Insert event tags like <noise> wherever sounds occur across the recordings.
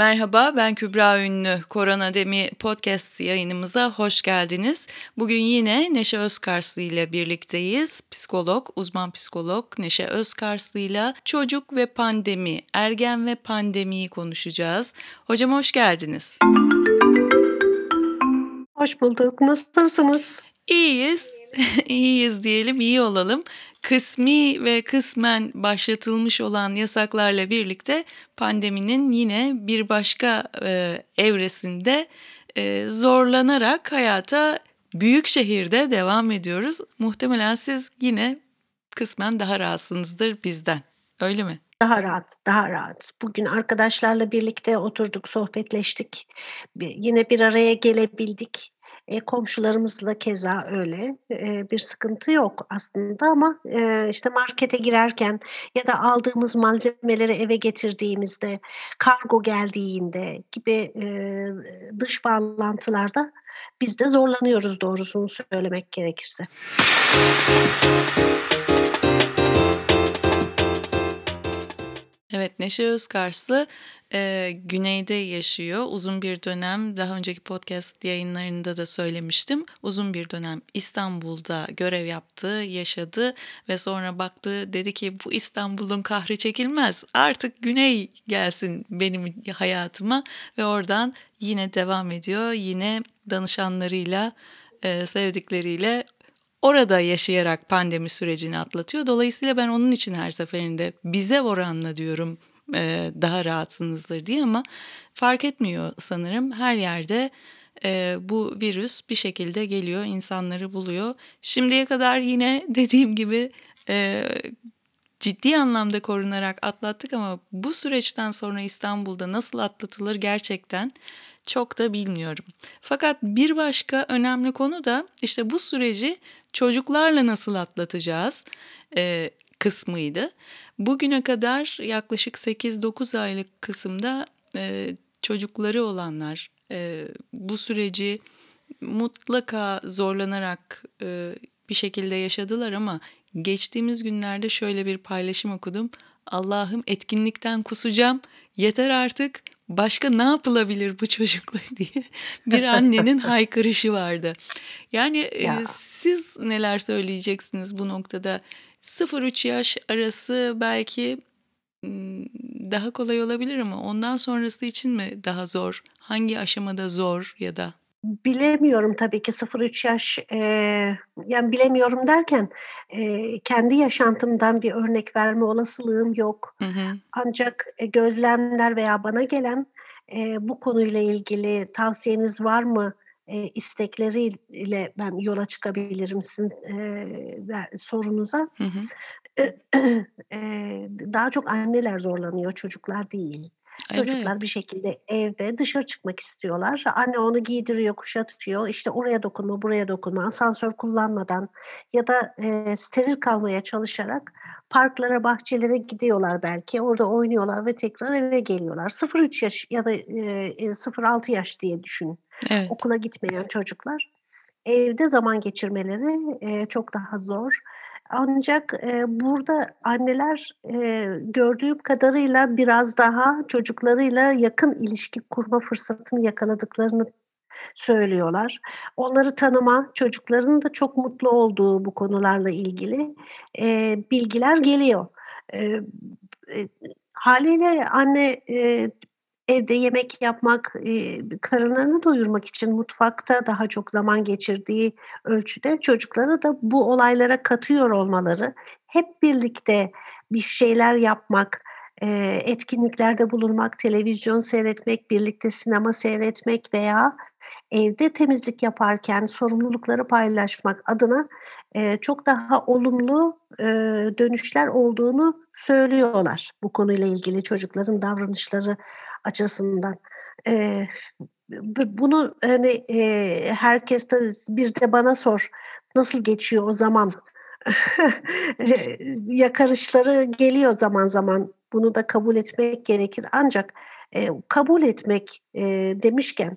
Merhaba, ben Kübra Ünlü. Korona Demi podcast yayınımıza hoş geldiniz. Bugün yine Neşe Özkarslı ile birlikteyiz. Psikolog, uzman psikolog Neşe Özkarslı ile çocuk ve pandemi, ergen ve pandemiyi konuşacağız. Hocam hoş geldiniz. Hoş bulduk. Nasılsınız? İyiyiz. <laughs> İyiyiz diyelim, iyi olalım kısmi ve kısmen başlatılmış olan yasaklarla birlikte pandeminin yine bir başka e, evresinde e, zorlanarak hayata büyük şehirde devam ediyoruz. Muhtemelen siz yine kısmen daha rahatsınızdır bizden. Öyle mi? Daha rahat, daha rahat. Bugün arkadaşlarla birlikte oturduk, sohbetleştik. Yine bir araya gelebildik. E, komşularımızla keza öyle. E, bir sıkıntı yok aslında ama e, işte markete girerken ya da aldığımız malzemeleri eve getirdiğimizde, kargo geldiğinde gibi e, dış bağlantılarda biz de zorlanıyoruz doğrusunu söylemek gerekirse. Neşe Özkarslı e, güneyde yaşıyor. Uzun bir dönem daha önceki podcast yayınlarında da söylemiştim. Uzun bir dönem İstanbul'da görev yaptı, yaşadı ve sonra baktı dedi ki bu İstanbul'un kahri çekilmez. Artık güney gelsin benim hayatıma ve oradan yine devam ediyor. Yine danışanlarıyla, e, sevdikleriyle orada yaşayarak pandemi sürecini atlatıyor. Dolayısıyla ben onun için her seferinde bize oranla diyorum e, daha rahatsınızdır diye ama fark etmiyor sanırım. Her yerde e, bu virüs bir şekilde geliyor, insanları buluyor. Şimdiye kadar yine <laughs> dediğim gibi e, ciddi anlamda korunarak atlattık ama bu süreçten sonra İstanbul'da nasıl atlatılır gerçekten çok da bilmiyorum. Fakat bir başka önemli konu da işte bu süreci çocuklarla nasıl atlatacağız e, kısmıydı. Bugüne kadar yaklaşık 8-9 aylık kısımda e, çocukları olanlar e, bu süreci mutlaka zorlanarak e, bir şekilde yaşadılar ama geçtiğimiz günlerde şöyle bir paylaşım okudum. Allah'ım etkinlikten kusacağım. Yeter artık. Başka ne yapılabilir bu çocukla <laughs> diye bir annenin <laughs> haykırışı vardı. Yani ya. e, siz neler söyleyeceksiniz bu noktada? 0-3 yaş arası belki daha kolay olabilir ama ondan sonrası için mi daha zor? Hangi aşamada zor ya da? Bilemiyorum tabii ki 0-3 yaş, eee, yani bilemiyorum derken, eee, kendi yaşantımdan bir örnek verme olasılığım yok. Hı hı. Ancak, e, gözlemler veya bana gelen, eee, bu konuyla ilgili tavsiyeniz var mı, eee, istekleriyle ben yola çıkabilirim sizin, eee, sorunuza. Hı hı. <clears throat> Eee, daha çok anneler zorlanıyor, çocuklar değil. Evet. Çocuklar bir şekilde evde dışarı çıkmak istiyorlar. Anne onu giydiriyor, kuşatıyor. İşte oraya dokunma, buraya dokunma, asansör kullanmadan ya da e, steril kalmaya çalışarak parklara, bahçelere gidiyorlar belki. Orada oynuyorlar ve tekrar eve geliyorlar. 0-3 yaş ya da e, 0-6 yaş diye düşün. Evet. Okula gitmeyen çocuklar. Evde zaman geçirmeleri e, çok daha zor. Ancak, eee, burada anneler, eee, gördüğüm kadarıyla biraz daha çocuklarıyla yakın ilişki kurma fırsatını yakaladıklarını söylüyorlar. Onları tanıma, çocukların da çok mutlu olduğu bu konularla ilgili, eee, bilgiler geliyor. Eee, eee, hâliyle anne, eee, evde yemek yapmak, eee, karınlarını doyurmak için mutfakta daha çok zaman geçirdiği ölçüde çocukları da bu olaylara katıyor olmaları, hep birlikte bir şeyler yapmak, eee, etkinliklerde bulunmak, televizyon seyretmek, birlikte sinema seyretmek veya evde temizlik yaparken sorumlulukları paylaşmak adına, eee, çok daha olumlu, eee, dönüşler olduğunu söylüyorlar bu konuyla ilgili çocukların davranışları açısından. Eee, bunu, hani, eee, herkes de bir de bana sor, nasıl geçiyor o zaman? <laughs> Yakarışları geliyor zaman zaman. Bunu da kabul etmek gerekir. Ancak, eee, kabul etmek, eee, demişken,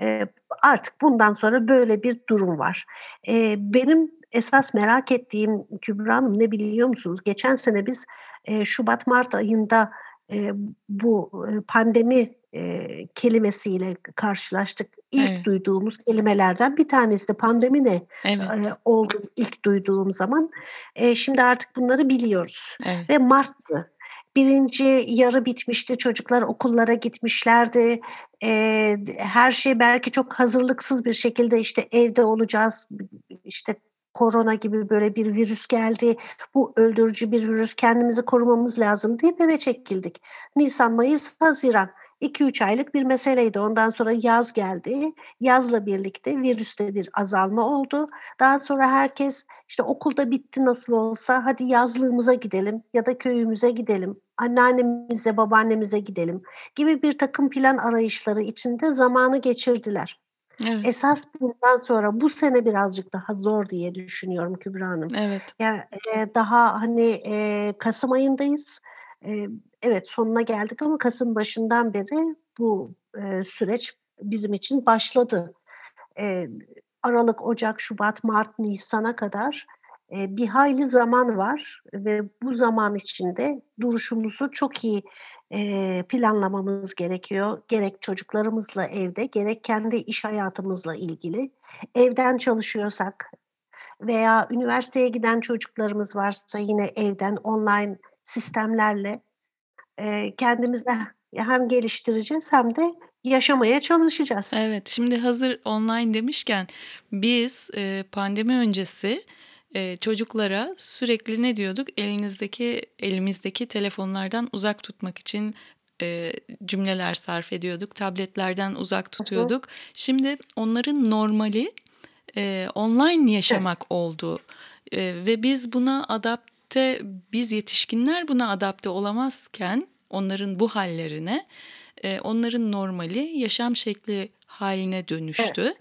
eee, artık bundan sonra böyle bir durum var. Eee, benim esas merak ettiğim Kübra Hanım ne biliyor musunuz? Geçen sene biz, eee, şubat mart ayında eee, bu, pandemi eee, kelimesiyle karşılaştık. İlk Evet. duyduğumuz kelimelerden bir tanesi de pandemi ne, Evet. eee, oldu ilk duyduğum zaman. Eee, şimdi artık bunları biliyoruz Evet. ve marttı. 1. yarı bitmişti, çocuklar okullara gitmişlerdi. Eee, her şey belki çok hazırlıksız bir şekilde, işte, evde olacağız, işte, korona gibi böyle bir virüs geldi, bu öldürücü bir virüs, kendimizi korumamız lazım deyip eve çekildik. Nisan, mayıs, haziran 2-3 aylık bir meseleydi. Ondan sonra yaz geldi. Yazla birlikte virüste bir azalma oldu. Daha sonra herkes, işte, okul da bitti nasıl olsa, hadi yazlığımıza gidelim ya da köyümüze gidelim, anneannemize, babaannemize gidelim gibi birtakım plan arayışları içinde zamanı geçirdiler. Evet. Esas bundan sonra bu sene birazcık daha zor diye düşünüyorum Kübra Hanım. Evet. Ya, eee, daha, hani, eee, kasım ayındayız. Eee, evet, sonuna geldik ama kasım başından beri bu, eee, süreç bizim için başladı. Eee, aralık, ocak, şubat, mart, nisana kadar, eee, bir hayli zaman var ve bu zaman içinde duruşumuzu çok iyi, planlamamız gerekiyor. Gerek çocuklarımızla evde gerek kendi iş hayatımızla ilgili. Evden çalışıyorsak veya üniversiteye giden çocuklarımız varsa yine evden online sistemlerle, kendimizi hem geliştireceğiz hem de yaşamaya çalışacağız. Evet, şimdi hazır online demişken biz, pandemi öncesi, eee, çocuklara sürekli ne diyorduk? Elinizdeki elimizdeki telefonlardan uzak tutmak için, eee, cümleler sarf ediyorduk. Tabletlerden uzak tutuyorduk. Şimdi onların normali, eee, online Evet. yaşamak oldu, eee, ve biz buna adapte biz yetişkinler buna adapte olamazken onların bu hâllerine, eee, onların normali yaşam şekli hâline Evet. dönüştü. Bu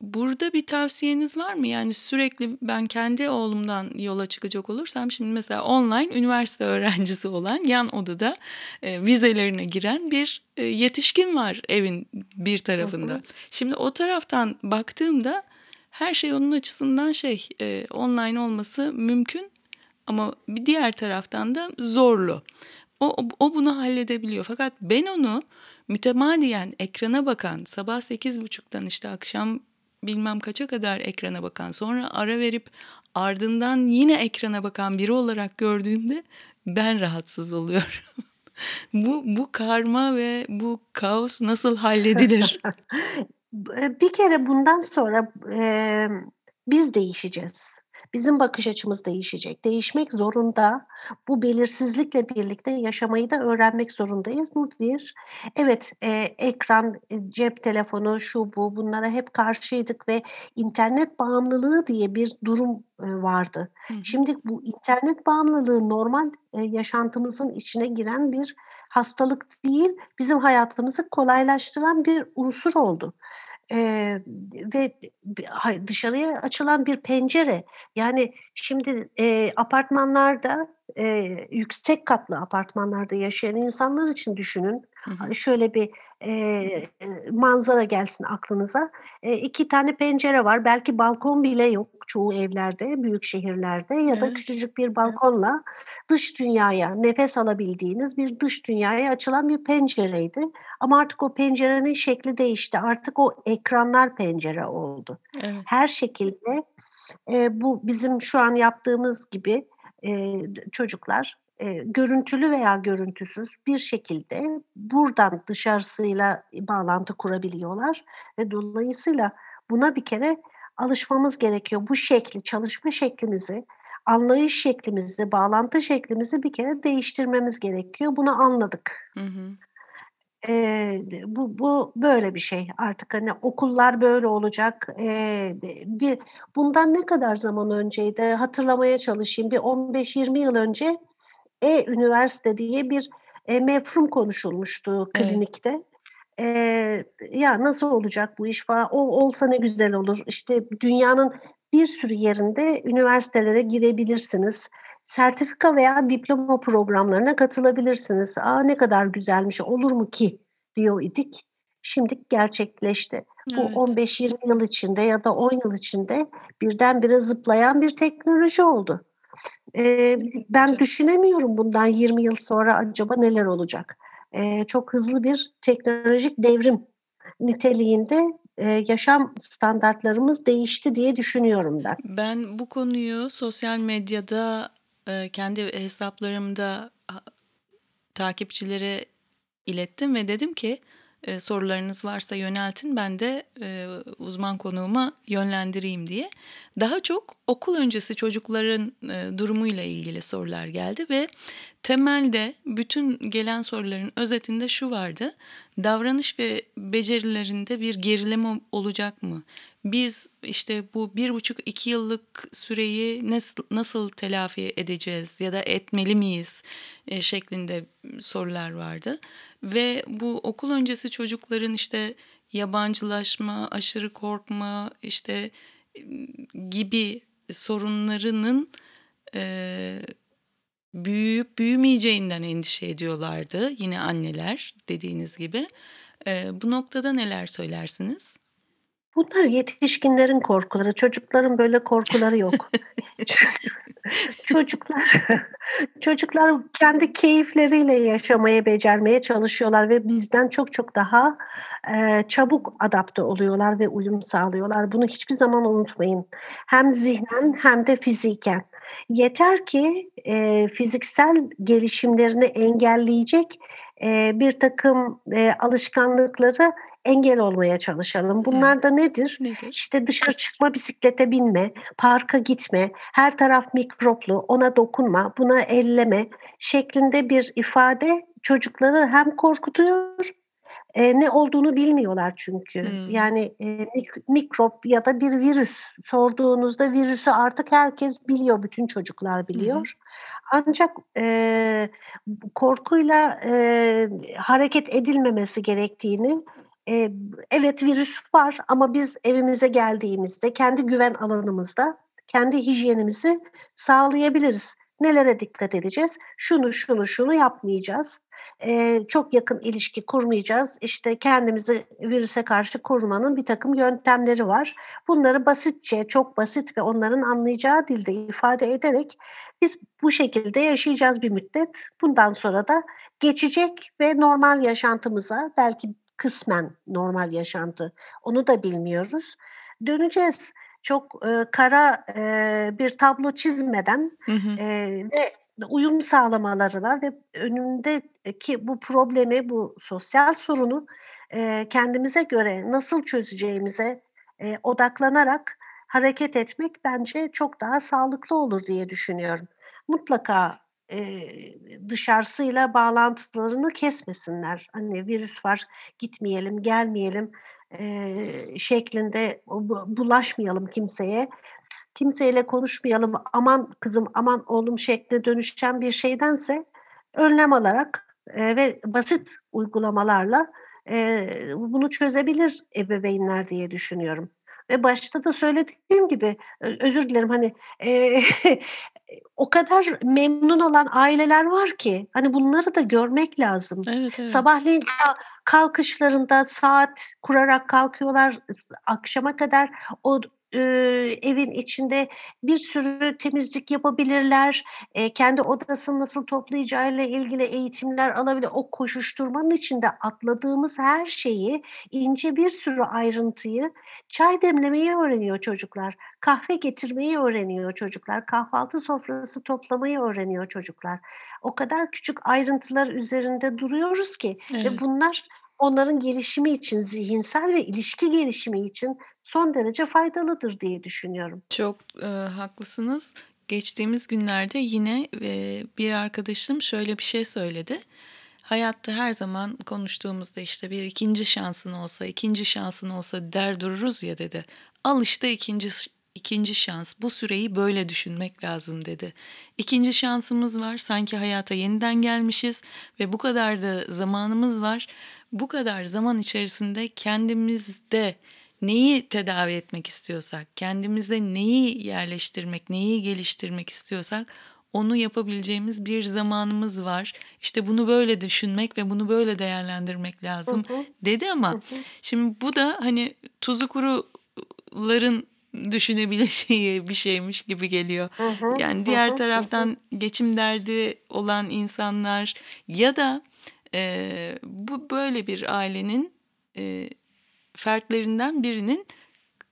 burada bir tavsiyeniz var mı? Yani sürekli ben kendi oğlumdan yola çıkacak olursam şimdi mesela online üniversite <laughs> öğrencisi olan yan odada, eee, vizelerine giren bir, eee, yetişkin var evin bir tarafında. Şimdi o taraftan baktığımda her şey onun açısından şey, eee, online olması mümkün ama bir diğer taraftan da zorlu. O o bunu halledebiliyor fakat ben onu mütemadiyen ekrana bakan, sabah 8.30'dan işte akşam bilmem kaça kadar ekrana bakan, sonra ara verip ardından yine ekrana bakan biri olarak gördüğümde ben rahatsız oluyorum. <laughs> Bu bu karma ve bu kaos nasıl halledilir? B <laughs> bir kere bundan sonra, emm, biz değişeceğiz. Bizim bakış açımız değişecek. Değişmek zorunda. Bu belirsizlikle birlikte yaşamayı da öğrenmek zorundayız. Bu bir. Evet, eee, ekran, eee, cep telefonu, şu, bu bunlara hep karşıydık ve internet bağımlılığı diye bir durum, eee, vardı. Hı. Şimdi bu internet bağımlılığı normal, eee, yaşantımızın içine giren bir hastalık değil, bizim hayatımızı kolaylaştıran bir unsur oldu. Eee, ve dışarıya açılan bir pencere. Yani şimdi, eee, apartmanlarda, eee, yüksek katlı apartmanlarda yaşayan insanlar için düşünün. Hı. A şöyle bir, eee, manzara gelsin aklınıza. Eee, 2 tane pencere var. Belki balkon bile yok çoğu evlerde, büyük şehirlerde ya da Evet. küçücük bir balkonla dış dünyaya, nefes alabildiğiniz bir dış dünyaya açılan bir pencereydi. Ama artık o pencerenin şekli değişti. Artık o ekranlar pencere oldu. Evet. Her şekilde, eee, bu bizim şu an yaptığımız gibi, eee, çocuklar, görüntülü veya görüntüsüz bir şekilde buradan dışarısıyla bağlantı kurabiliyorlar ve dolayısıyla buna bir kere alışmamız gerekiyor. Bu şekli, çalışma şeklimizi, anlayış şeklimizi, bağlantı şeklimizi bir kere değiştirmemiz gerekiyor. Bunu anladık. Hı hı. Eee, bu bu böyle bir şey. Artık, hani, okullar böyle olacak. Eee, bir bundan ne kadar zaman önceydi hatırlamaya çalışayım. Bir 15-20 yıl önce e-üniversite diye bir, eee, mefhum konuşulmuştu Evet. klinikte. Eee, ya, nasıl olacak bu iş falan, o olsa ne güzel olur. İşte, dünyanın bir sürü yerinde üniversitelere girebilirsiniz. Sertifika veya diploma programlarına katılabilirsiniz. A, ne kadar güzelmiş, olur mu ki diyor idik. Şimdi gerçekleşti. Bu Evet. 15-20 yıl içinde ya da 10 yıl içinde birdenbire zıplayan bir teknoloji oldu. Eee, ben düşünemiyorum bundan 20 yıl sonra acaba neler olacak? eee, çok hızlı bir teknolojik devrim niteliğinde, yaşam standartlarımız değişti diye düşünüyorum ben. Ben bu konuyu sosyal medyada, kendi hesaplarımda takipçilere ilettim ve dedim ki, eee, sorularınız varsa yöneltin, ben de, eee, uzman konuğuma yönlendireyim diye. Daha çok okul öncesi çocukların, eee, durumuyla ilgili sorular geldi ve temelde bütün gelen soruların özetinde şu vardı: Davranış ve becerilerinde bir gerileme olacak mı? Biz, işte, bu 1,5-2 yıllık süreyi nasıl nasıl telafi edeceğiz ya da etmeli miyiz, eee, şeklinde sorular vardı ve bu okul öncesi çocukların, işte, yabancılaşma, aşırı korkma, işte, ımm, gibi sorunlarının, eee, büyüyüp büyümeyeceğinden endişe ediyorlardı yine anneler dediğiniz gibi. Eee, bu noktada neler söylersiniz? Bunlar yetişkinlerin korkuları. Çocukların böyle korkuları yok. <laughs> Çocuklar çocuklar kendi keyifleriyle yaşamayı becermeye çalışıyorlar ve bizden çok çok daha, eee, çabuk adapte oluyorlar ve uyum sağlıyorlar. Bunu hiçbir zaman unutmayın. Hem zihnen hem de fiziken. Yeter ki, eee, fiziksel gelişimlerini engelleyecek, eee, birtakım, eee, alışkanlıklara engel olmaya çalışalım. Bunlar da nedir? Nedir? İşte, dışarı çıkma, bisiklete binme, parka gitme, her taraf mikroplu, ona dokunma, buna elleme şeklinde bir ifade çocukları hem korkutuyor, eee, ne olduğunu bilmiyorlar çünkü. Hımm. Yani, eee, mik mikrop ya da bir virüs sorduğunuzda virüsü artık herkes biliyor, bütün çocuklar biliyor. Ancak, eee, bu korkuyla, eee, hareket edilmemesi gerektiğini, eee, evet virüs var ama biz evimize geldiğimizde kendi güven alanımızda kendi hijyenimizi sağlayabiliriz. Nelere dikkat edeceğiz? Şunu, şunu, şunu yapmayacağız. Eee, çok yakın ilişki kurmayacağız. İşte, kendimizi virüse karşı korumanın birtakım yöntemleri var. Bunları basitçe, çok basit ve onların anlayacağı dilde ifade ederek biz bu şekilde yaşayacağız bir müddet. Bundan sonra da geçecek ve normal yaşantımıza, belki kısmen normal yaşantı, onu da bilmiyoruz, döneceğiz. Çok, eee, kara, eee, bir tablo çizmeden, Hı hı. eee, ve uyum sağlamalarına ve önündeki bu problemi, bu sosyal sorunu, eee, kendimize göre nasıl çözeceğimize, eee, odaklanarak hareket etmek bence çok daha sağlıklı olur diye düşünüyorum. Mutlaka, eee, dışarısıyla bağlantılarını kesmesinler. Hani, virüs var, gitmeyelim, gelmeyelim, eee, şeklinde bu bulaşmayalım kimseye, kimseyle konuşmayalım, aman kızım, aman oğlum şekline dönüşen bir şeydense önlem alarak, eee, ve basit uygulamalarla, eee, bunu çözebilir ebeveynler diye düşünüyorum. Ve başta da söylediğim gibi, özür dilerim, hani, eee, <laughs> o kadar memnun olan aileler var ki, hani, bunları da görmek lazım. Evet, evet. Sabahleyin kalkışlarında saat kurarak kalkıyorlar, akşama kadar o, eee, evin içinde bir sürü temizlik yapabilirler. Eee, kendi odasını nasıl toplayacağıyla ilgili eğitimler alabilir. O koşuşturmanın içinde atladığımız her şeyi, ince bir sürü ayrıntıyı, çay demlemeyi öğreniyor çocuklar, kahve getirmeyi öğreniyor çocuklar, kahvaltı sofrası toplamayı öğreniyor çocuklar. O kadar küçük ayrıntılar üzerinde duruyoruz ki ve Evet. bunlar onların gelişimi için, zihinsel ve ilişki gelişimi için son derece faydalıdır diye düşünüyorum. Çok, eee, haklısınız. Geçtiğimiz günlerde yine, eee, bir arkadaşım şöyle bir şey söyledi. Hayatta her zaman konuştuğumuzda, işte, "Bir ikinci şansın olsa, ikinci şansın olsa." der dururuz ya dedi. "Al işte ikinci ikinci şans. Bu süreyi böyle düşünmek lazım." dedi. İkinci şansımız var. Sanki hayata yeniden gelmişiz ve bu kadar da zamanımız var. Bu kadar zaman içerisinde kendimizde neyi tedavi etmek istiyorsak, kendimizde neyi yerleştirmek, neyi geliştirmek istiyorsak onu yapabileceğimiz bir zamanımız var. İşte, bunu böyle düşünmek ve bunu böyle değerlendirmek Hı lazım hı. dedi Hı ama hı. şimdi bu da, hani, tuzu kuruların düşünebileceği bir şeymiş gibi geliyor. Hı hı. Yani, Hı diğer hı. Hı hı. taraftan geçim derdi olan insanlar ya da, Eee, bu böyle bir ailenin, eee, fertlerinden birinin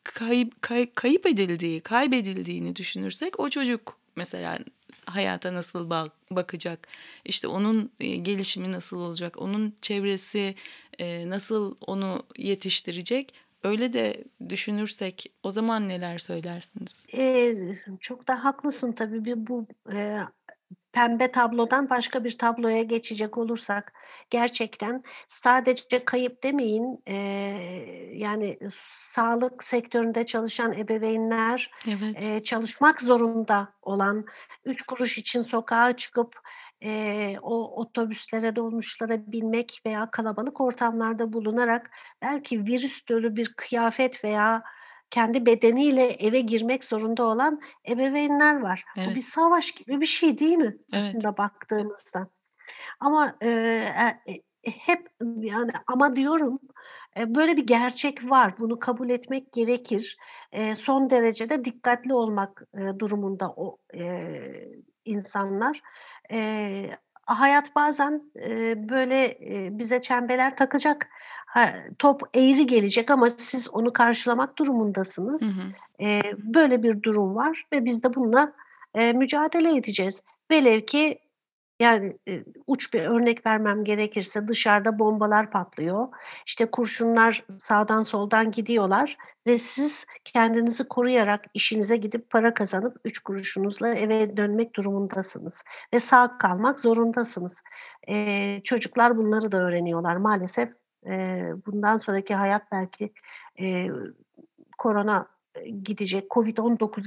kayıp kay kayıp edildiği, kaybedildiğini düşünürsek o çocuk mesela hayata nasıl bak bakacak? İşte onun, eee, gelişimi nasıl olacak? Onun çevresi, eee, nasıl onu yetiştirecek? Öyle de düşünürsek o zaman neler söylersiniz? Eee, çok da haklısın tabii. Bir bu, eee, pembe tablodan başka bir tabloya geçecek olursak gerçekten sadece kayıp demeyin, eee, yani sağlık sektöründe çalışan ebeveynler, Evet. eee, çalışmak zorunda olan, 3 kuruş için sokağa çıkıp, eee, o otobüslere, dolmuşlara binmek veya kalabalık ortamlarda bulunarak belki virüs dolu bir kıyafet veya kendi bedeniyle eve girmek zorunda olan ebeveynler var. Bu bir Evet. savaş gibi bir şey değil mi Evet. aslında baktığımızda? Ama, eee, e e hep yani ama diyorum, eee, böyle bir gerçek var. Bunu kabul etmek gerekir. Eee, son derece de dikkatli olmak, eee, durumunda o, eee, insanlar. Eee, hayat bazen, eee, böyle, eee, bize çembeler takacak. Ha top eğri gelecek ama siz onu karşılamak Hı durumundasınız. hı. Eee, böyle bir durum var ve biz de bununla, eee, mücadele edeceğiz. Velev ki yani, eee, uç bir örnek vermem gerekirse dışarıda bombalar patlıyor. İşte, kurşunlar sağdan soldan gidiyorlar ve siz kendinizi koruyarak işinize gidip para kazanıp 3 kuruşunuzla eve dönmek durumundasınız ve sağ kalmak zorundasınız. Eee, çocuklar bunları da öğreniyorlar maalesef. Eee, bundan sonraki hayat belki, eee, korona, eee, gidecek, COVID-19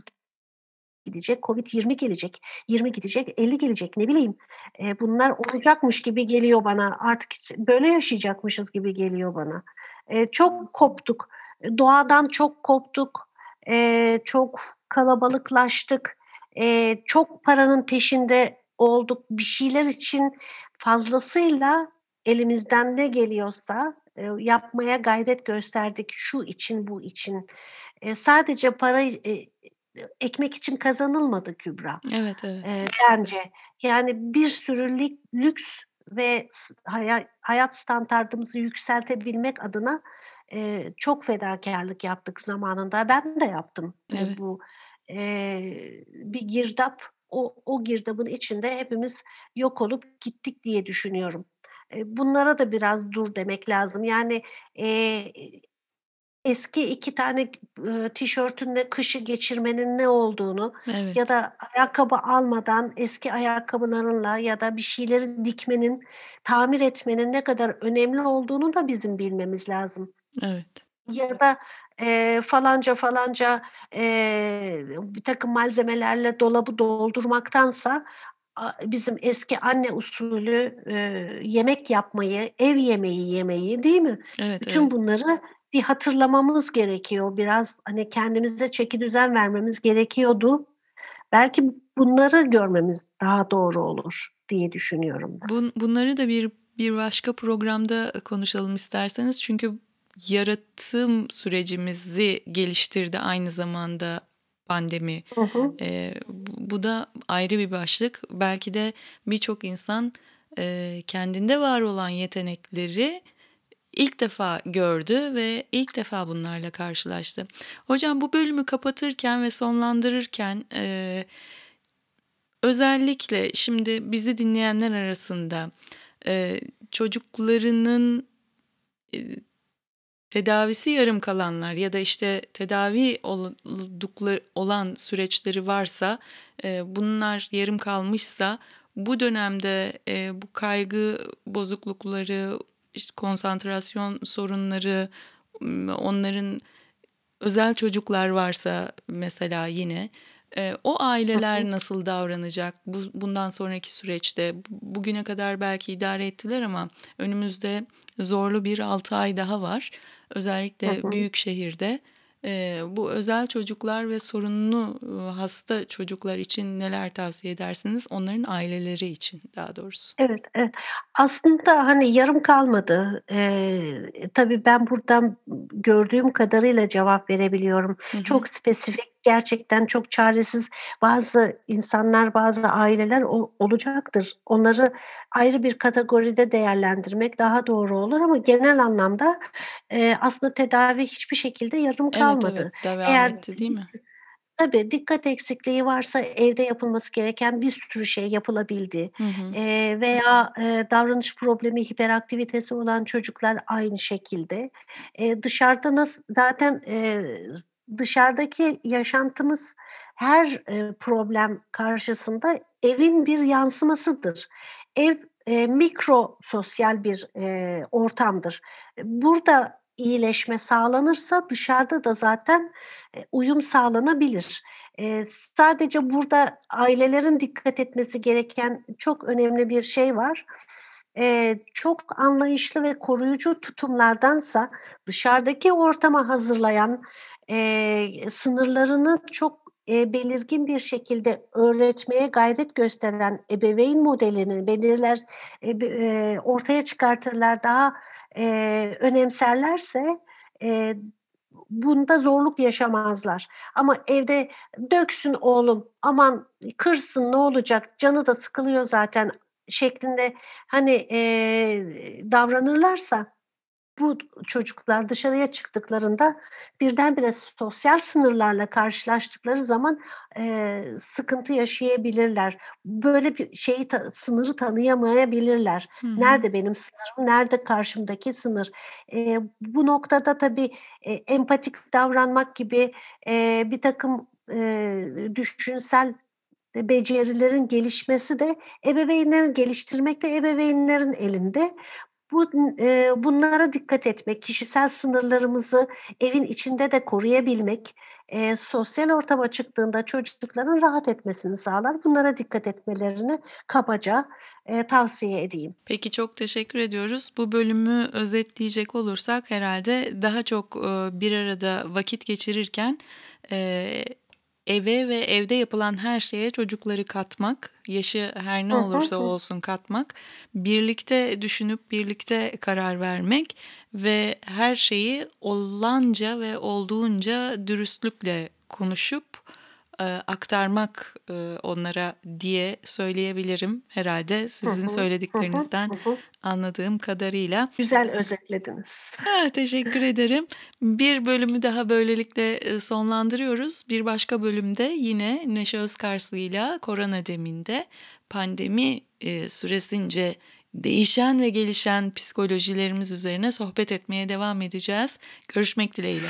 gidecek, COVID-20 gelecek, 20 gidecek, 50 gelecek, ne bileyim. Eee, bunlar olacakmış gibi geliyor bana. Artık böyle yaşayacakmışız gibi geliyor bana. Eee, çok koptuk. Doğadan çok koptuk. Eee, çok kalabalıklaştık. Eee, çok paranın peşinde olduk. Bir şeyler için fazlasıyla elimizden ne geliyorsa, eee, yapmaya gayret gösterdik. Şu için, bu için. Eee, sadece para, eee, ekmek için kazanılmadı Kübra, Evet, evet. bence. Yani bir sürü lüks ve hayat standardımızı yükseltebilmek adına, eee, çok fedakârlık yaptık zamanında. Ben de yaptım. Evet. bu, eee, bir girdap. O o girdabın içinde hepimiz yok olup gittik diye düşünüyorum. Bunlara da biraz dur demek lazım. Yani, eee, eski 2 tane, ııı, tişörtünle kışı geçirmenin ne olduğunu ya Evet. da ayakkabı almadan eski ayakkabılarınla ya da bir şeyleri dikmenin, tamir etmenin ne kadar önemli olduğunu da bizim bilmemiz lazım. Evet. Ya da, eee, falanca falanca, eee, birtakım malzemelerle dolabı doldurmaktansa bizim eski anne usulü, eee, yemek yapmayı, ev yemeği yemeyi, değil mi? Evet, Bütün evet. bunları bir hatırlamamız gerekiyor. Biraz, hani, kendimize çekidüzen vermemiz gerekiyordu. Belki bunları görmemiz daha doğru olur diye düşünüyorum. Bun bunları da bir bir başka programda konuşalım isterseniz. Çünkü yaratım sürecimizi geliştirdi aynı zamanda pandemi. Hı hı. Eee, bu da ayrı bir başlık. Belki de birçok insan, eee, kendinde var olan yetenekleri ilk defa gördü ve ilk defa bunlarla karşılaştı. Hocam bu bölümü kapatırken ve sonlandırırken, eee, özellikle şimdi bizi dinleyenler arasında, eee, çocuklarının, eee, tedavisi yarım kalanlar ya da, işte, tedavi oldukları olan süreçleri varsa, eee, bunlar yarım kalmışsa bu dönemde, eee, bu kaygı bozuklukları, işte, konsantrasyon sorunları, onların özel çocuklar varsa mesela yine, eee, o aileler nasıl davranacak bu bundan sonraki süreçte? Bugüne kadar belki idare ettiler ama önümüzde zorlu bir 6 ay daha var. Özellikle büyük şehirde. Eee, bu özel çocuklar ve sorunlu, ııı, hasta çocuklar için neler tavsiye edersiniz? Onların aileleri için daha doğrusu. Evet, evet. Aslında, hani, yarım kalmadı. Eee, tabii ben buradan gördüğüm kadarıyla cevap verebiliyorum. Hı hı. Çok spesifik gerçekten çok çaresiz bazı insanlar, bazı aileler olacaktır. Onları ayrı bir kategoride değerlendirmek daha doğru olur ama genel anlamda, eee, aslında tedavi hiçbir şekilde yarım Evet, evet, kalmadı. devam Eğer etti, değil mi? <laughs> Tabii, dikkat eksikliği varsa evde yapılması gereken bir sürü şey yapılabildi. Hı hı. Eee, veya, eee, davranış problemi, hiperaktivitesi olan çocuklar aynı şekilde. Eee, dışarıda nas zaten, eee, dışarıdaki yaşantımız her, eee, problem karşısında evin bir yansımasıdır. Ev, eee, mikro sosyal bir, eee, ortamdır. Burada iyileşme sağlanırsa dışarıda da zaten, eee, uyum sağlanabilir. Eee, sadece burada ailelerin dikkat etmesi gereken çok önemli bir şey var. Eee, çok anlayışlı ve koruyucu tutumlardansa dışarıdaki ortamı hazırlayan, eee, sınırlarını çok, eee, belirgin bir şekilde öğretmeye gayret gösteren ebeveyn modelini belirler, eee, ortaya çıkartırlar, daha, eee, önemserlerse, eee, bunda zorluk yaşamazlar. Ama evde "Döksün oğlum, aman kırsın ne olacak, canı da sıkılıyor zaten." şeklinde, hani, eee, davranırlarsa bu çocuklar dışarıya çıktıklarında birdenbire sosyal sınırlarla karşılaştıkları zaman, eee, sıkıntı yaşayabilirler. Böyle bir şeyi ta sınırı tanıyamayabilirler. Hı hı. Nerede benim sınırım, nerede karşımdaki sınır? Eee, bu noktada tabii, eee, empatik davranmak gibi, eee, birtakım, eee, düşünsel, eee, becerilerin gelişmesi de ebeveynlerin geliştirmek de ebeveynlerin elinde. Bun eee, bunlara dikkat etmek, kişisel sınırlarımızı evin içinde de koruyabilmek, eee, sosyal ortama çıktığında çocukların rahat etmesini sağlar. Bunlara dikkat etmelerini kabaca, eee, tavsiye edeyim. Peki, çok teşekkür ediyoruz. Bu bölümü özetleyecek olursak herhâlde daha çok, ııı, bir arada vakit geçirirken, eee, eve ve evde yapılan her şeye çocukları katmak, yaşı her ne olursa olsun katmak, birlikte düşünüp birlikte karar vermek ve her şeyi olanca ve olduğunca dürüstlükle konuşup, aktarmak, ııı, onlara diye söyleyebilirim herhâlde Hı sizin söylediklerinizden anladığım kadarıyla. Güzel özetlediniz. Ah, teşekkür ederim. Bir bölümü daha böylelikle, eee, sonlandırıyoruz. Bir başka bölümde yine Neşe Özkarslı'yla korona deminde pandemi, süresince değişen ve gelişen psikolojilerimiz üzerine sohbet etmeye devam edeceğiz. Görüşmek dileğiyle.